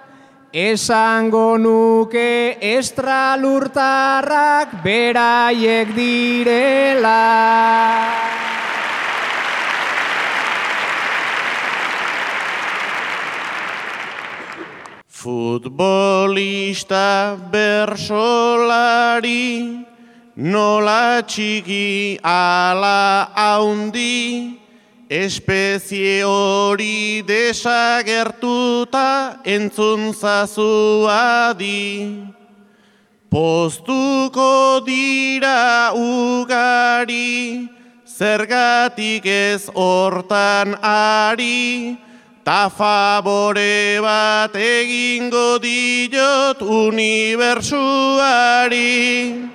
Esango nuke estralurtarrak beraiek direla. Futbolista bersolari nola txiki ala haundi, espezie hori desagertuta entzun zazu adi. Postuko dira ugari, zergatik ez hortan ari, ta favore bat egingo diot unibersuari.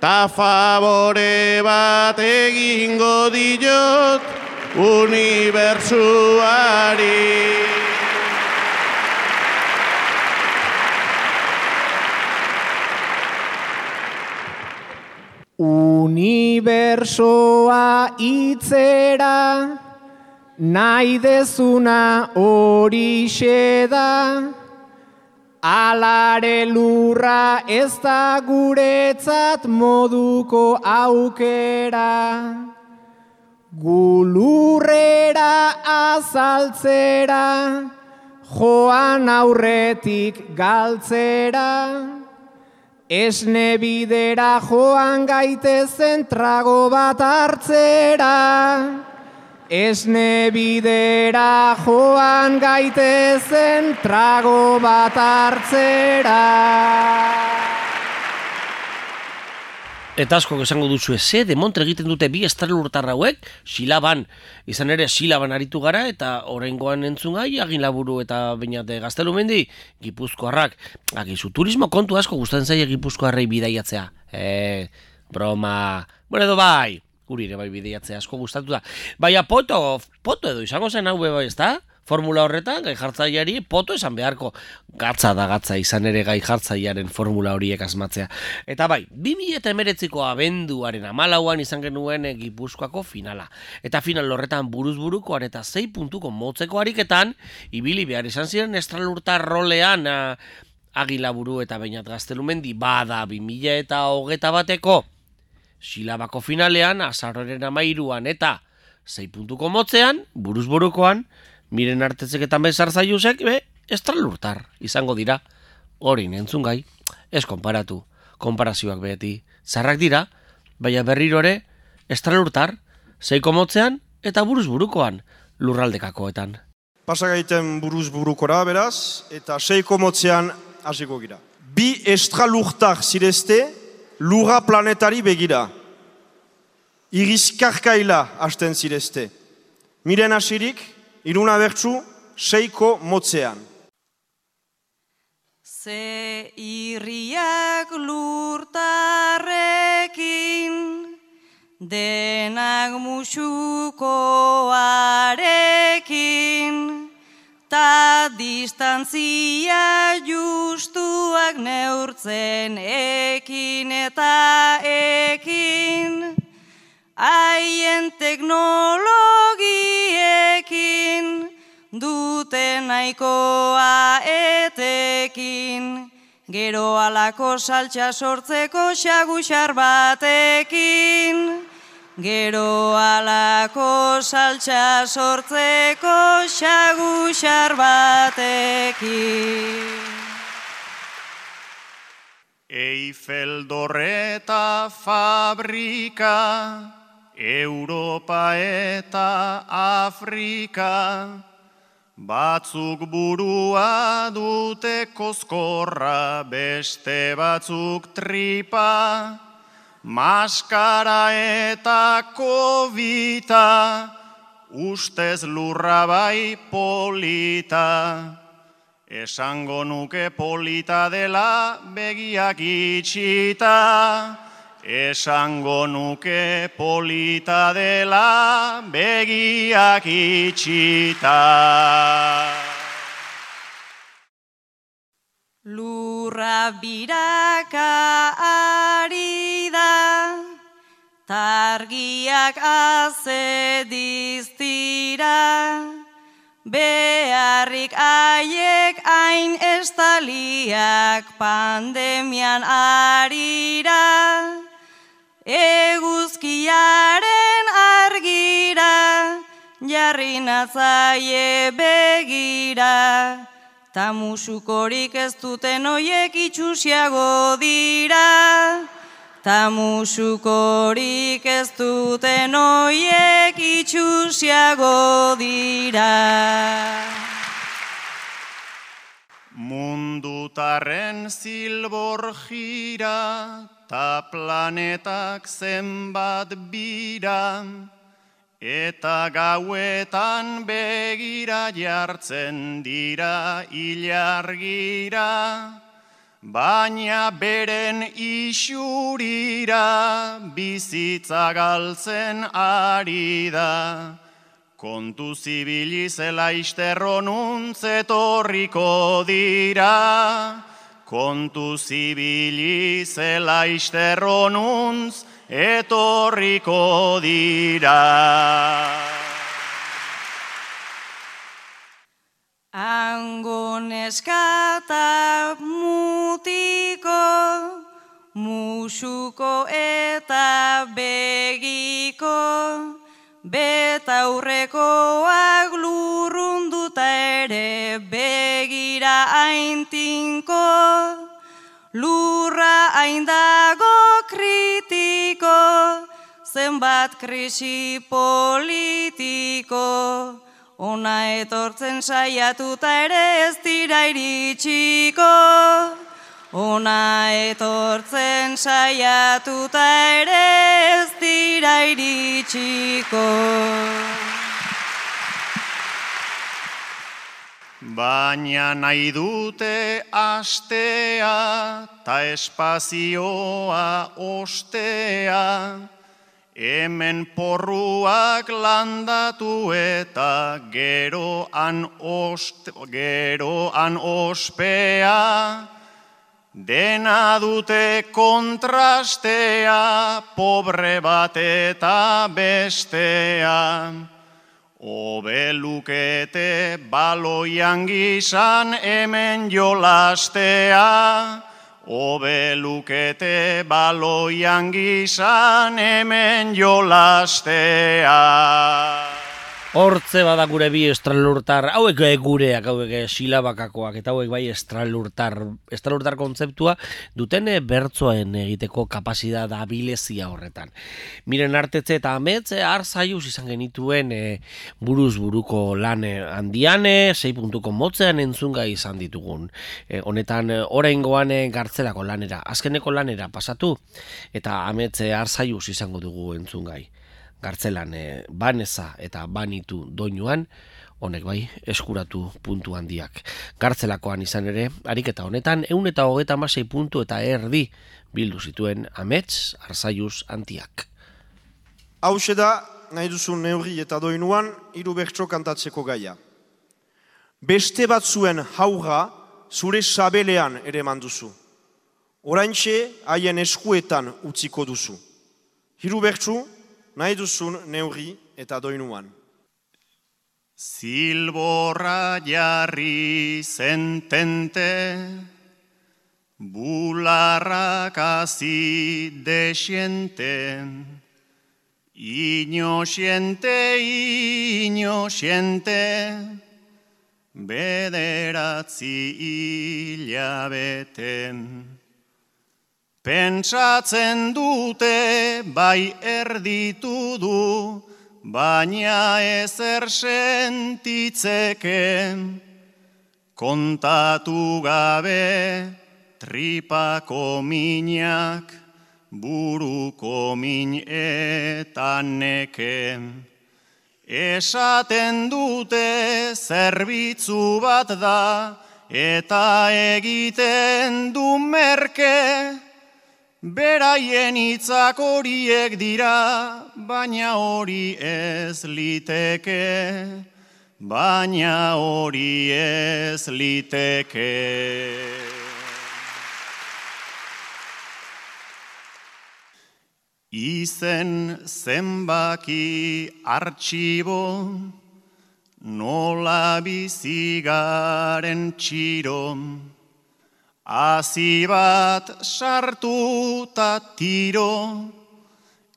Ta favore bat egingo diot unibersuari. Unibersoa itzera, nahi dezuna hori da, Alare lurra ez da guretzat moduko aukera. Gulurrera azaltzera, joan aurretik galtzera. Esne bidera joan gaitezen trago bat hartzera. Esne bidera joan gaitezen trago bat hartzera. Eta asko esango duzu ze demontre egiten dute bi estrelurtar hauek, silaban, izan ere silaban aritu gara, eta oraingoan entzun gai, agin laburu eta bainate gaztelu mendi, gipuzkoarrak, agizu, turismo kontu asko gustatzen zaie gipuzkoarrei bidaiatzea. E, broma, bueno edo bai, guri ere bai bideiatzea asko gustatu da. Baina poto, poto edo izango zen hau bai, ezta? Formula horretan, gai jartzaileari poto esan beharko gatza da gatza izan ere gai jartzailearen formula horiek asmatzea. Eta bai, 2008ko abenduaren amalauan izan genuen egipuzkoako finala. Eta final horretan buruz burukoan eta 6 puntuko motzeko ariketan, ibili behar izan ziren estralurta rolean agila buru eta bainat gaztelumendi bada 2000 eta hogeta bateko silabako finalean, azaroren amairuan eta zei puntuko motzean, buruz burukoan, miren artetzeketan bezar zaiuzek, be, estralurtar izango dira. Hori nentzun gai, ez konparatu, konparazioak beti. Zarrak dira, baina berrirore, estralurtar, zeiko motzean eta buruz burukoan lurraldekakoetan. Pasagaiten buruz burukora beraz, eta seiko motzean hasiko gira. Bi estralurtar zirezte, lurra planetari begira. Irizkarkaila hasten zirezte. Miren hasirik, iruna bertsu, seiko motzean. Ze irriak lurtarrekin, denak musukoarekin, ta distantzia justuak neurtzen ekin eta ekin, haien teknologiekin, duten nahikoa etekin, gero alako saltsa sortzeko xaguxar batekin. Gero alako saltsa sortzeko xaguxar batekin. Eiffel dorreta fabrika, Europa eta Afrika, Batzuk burua dute koskorra, beste batzuk tripa, maskara eta kovita, ustez lurra bai polita. Esango nuke polita dela begiak itxita, Esango nuke polita dela begiak itxita. Lurra biraka ari da, targiak azediztira, beharrik aiek hain estaliak pandemian arira. Eguzkiaren argira, jarri natzaie begira, ta musukorik ez duten oiek itxusiago dira. Ta musukorik ez duten oiek itxusiago dira. Mundutaren zilbor jira, ta planetak zenbat bira, eta gauetan begira jartzen dira ilargira, baina beren isurira bizitza galtzen ari da. Kontu zibili zela isterronuntzetorriko dira, kontu zibili zela isterronuntz etorriko dira. Angon eskata mutiko, musuko eta begiko, betaurrekoak lurrunduta begira aintinko, lurra aindago kritiko, zenbat krisi politiko, ona etortzen saiatuta ere ez dira iritsiko. Ona etortzen saiatuta ere ez dira iritsiko. Baina nahi dute astea, ta espazioa ostea, hemen porruak landatu eta geroan, ost, geroan ospea, dena dute kontrastea, pobre bat eta bestea. Obe lukete baloian gizan hemen jolastea, Obelukete baloian gizan hemen jolastea. Hortze bada gure bi estralurtar, hauek gureak, hauek silabakakoak, eta hauek bai estralurtar, estralurtar kontzeptua duten eh, bertzoen egiteko kapazidad abilezia horretan. Miren artetze eta ametze, arzaiuz izan genituen e, buruz buruko lan eh, handiane, sei puntuko motzean entzunga izan ditugun. E, honetan, orain goan gartzelako lanera, azkeneko lanera pasatu, eta ametze arzaiuz izango dugu entzungai gartzelan e, baneza eta banitu doinuan, honek bai, eskuratu puntu handiak. Gartzelakoan izan ere, ariketa honetan, eun eta hogeta masei puntu eta erdi bildu zituen amets arzaiuz antiak. Hau da, nahi duzun neurri eta doinuan, hiru bertso kantatzeko gaia. Beste bat zuen hauga, zure sabelean ere manduzu. Oraintxe haien eskuetan utziko duzu. Hiru bertsu, nahi duzun neurri eta doinuan. Zilborra jarri zentente, bularrak azi desiente, ino siente, ino siente, bederatzi hilabeten. Pentsatzen dute bai erditu du, baina ezer sentitzeke. Kontatu gabe tripako minak, buruko min eta neke. Esaten dute zerbitzu bat da, eta egiten du merke. Beraien hitzak horiek dira, baina hori ez liteke, baina hori ez liteke. Izen zenbaki artxibo, nola bizigaren txiron, Azi bat sartu ta tiro,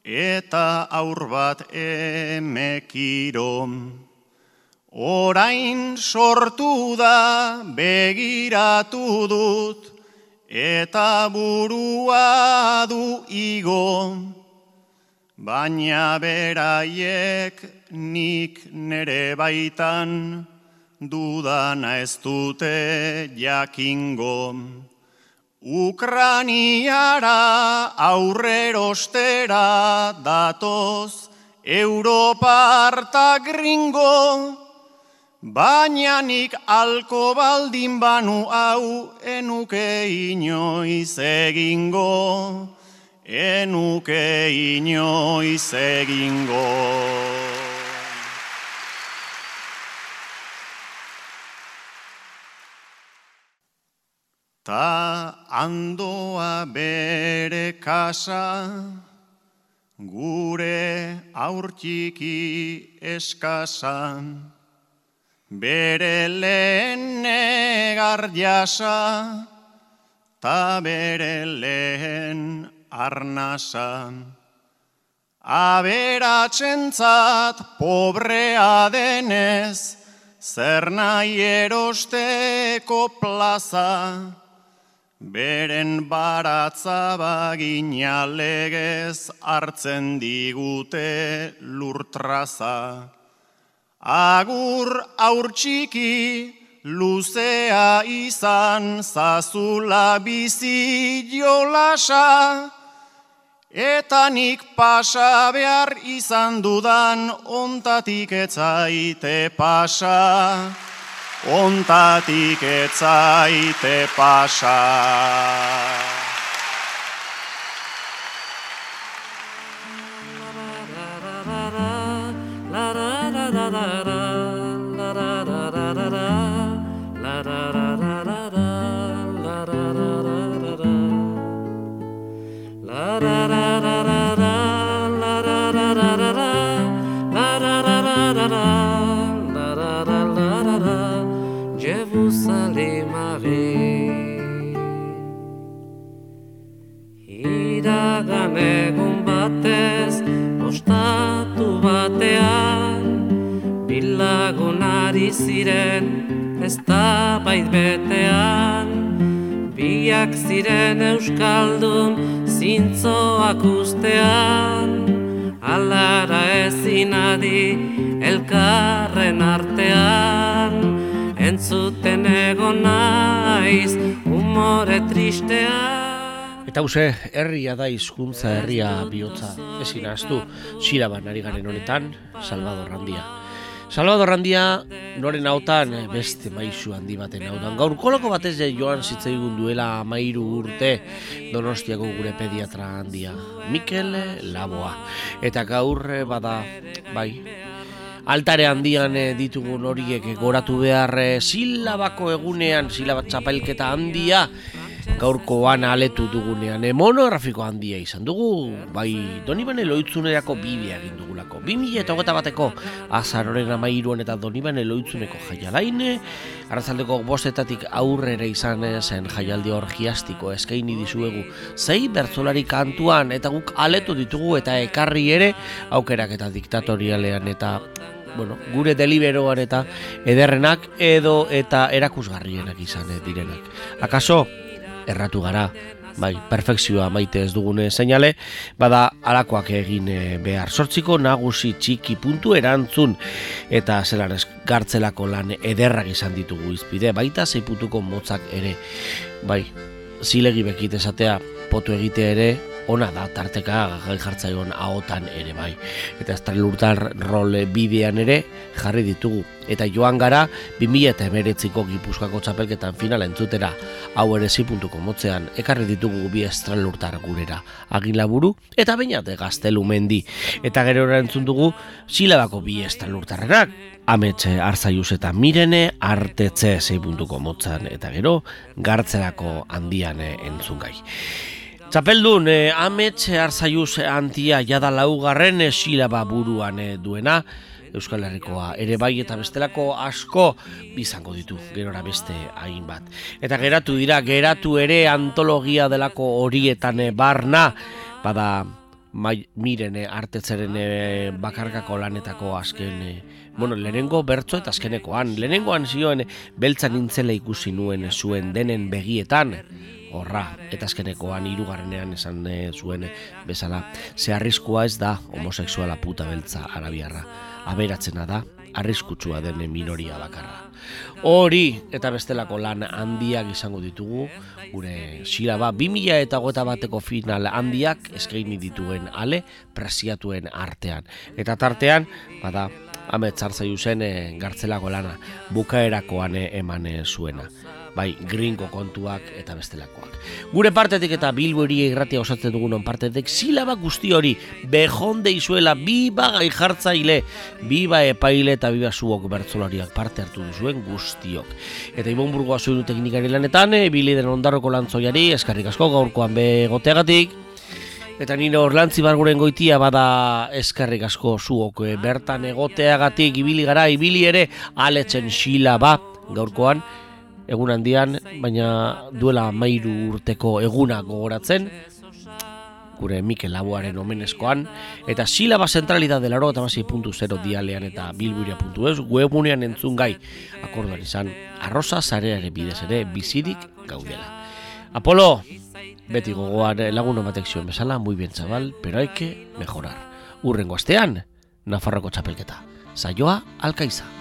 eta aur bat emekiro. Orain sortu da begiratu dut, eta burua du igo. Baina beraiek nik nere baitan, dudana ez dute jakingo. Ukraniara aurrerostera datoz Europarta gringo, baina nik alko baldin banu hau enuke inoiz egingo, enuke inoiz egingo. Ta andoa bere kasa, gure aurtiki eskasa, bere lehen negar jasa, ta bere lehen arnasa. Aberatzentzat pobrea denez, zer nahi erosteko plaza, Beren baratza bagina legez hartzen digute lurtraza. Agur aurtsiki luzea izan zazula bizi jolasa. Eta nik pasa behar izan dudan ontatik etzaite pasa Ontatik etzaite pasa. Ziren ez da betean. Biak ziren euskaldun zintzoak ustean. Alara ezin adi elkarren artean. Entzuten egon naiz umore tristean. Eta hause, herria da hizkuntza herria bihotza. Ezin ahaztu, silaban ari garen honetan, Salvador Randia. Salvador Randia, noren hautan beste maisu handi baten hautan. Gaur koloko batez ja joan zitzaigun duela mairu urte donostiako gure pediatra handia, Mikel Laboa. Eta gaur eh, bada, bai, altare handian eh, ditugun horiek goratu behar eh, silabako egunean, silabat txapelketa handia, gaurkoan aletu dugunean e, monografiko handia izan dugu bai Donibane loitzunerako bibia egin dugulako 2000 eta hogeta bateko azaroren amairuan eta Donibane loitzuneko jaialaine arrazaldeko bostetatik aurrera izan zen jaialdi orgiastiko eskaini dizuegu zei bertzolari kantuan eta guk aletu ditugu eta ekarri ere aukerak eta diktatorialean eta bueno, gure deliberoan eta ederrenak edo eta erakusgarrienak izan direnak. Akaso, erratu gara, bai, perfekzioa maite ez dugune seinale, bada alakoak egin eh, behar. Sortziko nagusi txiki puntu erantzun eta zelan gartzelako lan ederrak izan ditugu izpide, baita zei puntuko motzak ere, bai, zilegi bekit esatea, potu egite ere, ona da tarteka gai jartzaion ahotan ere bai. Eta estrelurtar role bidean ere jarri ditugu. Eta joan gara 2000 eta emeretziko gipuzkako txapelketan finala entzutera hau ere zipuntuko motzean ekarri ditugu bi estrelurtar gurera. Agin laburu eta bainat gaztelu mendi. Eta gero entzun dugu silabako bi estrelurtarrenak. Ametxe arzaiuz eta mirene artetze zeipuntuko motzan eta gero gartzerako handian entzun gai. Txapeldun, eh, amets arzaiuz antia jada laugarren eh, silaba buruan eh, duena, Euskal Herrikoa ere bai eta bestelako asko bizango ditu gerora beste hainbat. Eta geratu dira, geratu ere antologia delako horietan eh, barna, bada mai, miren eh, artetzeren eh, bakarkako lanetako azken eh, bueno, lehenengo bertzo eta azkenekoan. Lehenengoan zioen beltzan nintzela ikusi nuen zuen denen begietan, horra, eta azkenekoan hirugarrenean esan e, zuen bezala, ze arriskua ez da homosexuala puta beltza arabiarra. Aberatzena da, arriskutsua den minoria bakarra. Hori eta bestelako lan handiak izango ditugu, gure silaba 2000 eta gota bateko final handiak eskaini dituen ale presiatuen artean. Eta tartean, bada, ametzartza zen e, gartzelako lana, bukaerakoan e, eman e, zuena bai, gringo kontuak eta bestelakoak. Gure partetik eta bilbo irratia osatzen dugun partetik, silaba guzti hori, behonde izuela, biba gai jartzaile, biba epaile eta biba zuok bertzolariak parte hartu duzuen guztiok. Eta Ibon Burgoa zuen teknikari lanetan, e, den ondarroko lantzoiari, eskarrik asko gaurkoan begoteagatik, Eta nire orlantzi barguren goitia bada eskarrik asko zuok e, bertan egoteagatik ibili gara, ibili ere aletzen xila ba gaurkoan egun handian, baina duela mairu urteko eguna gogoratzen, gure Mikel Laboaren omenezkoan, eta silaba zentralidad delaro eta dialean eta bilburia puntu ez, webunean entzun gai, akorduan izan, arroza zareare bidez ere bizirik gaudela. Apolo, beti gogoan lagun batek zioen bezala, muy bien txabal, pero hay que mejorar. Urrengo astean, Nafarroko txapelketa. Saioa, alkaiza.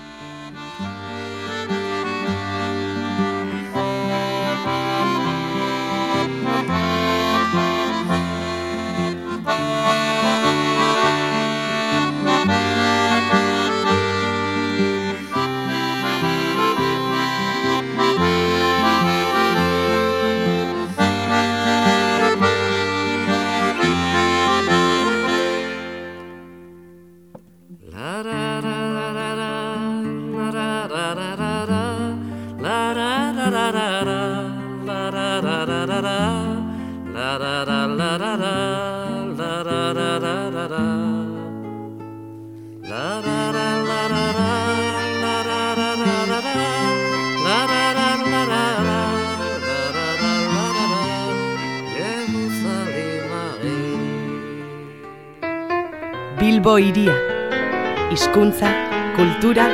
Kultura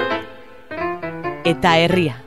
eta herria.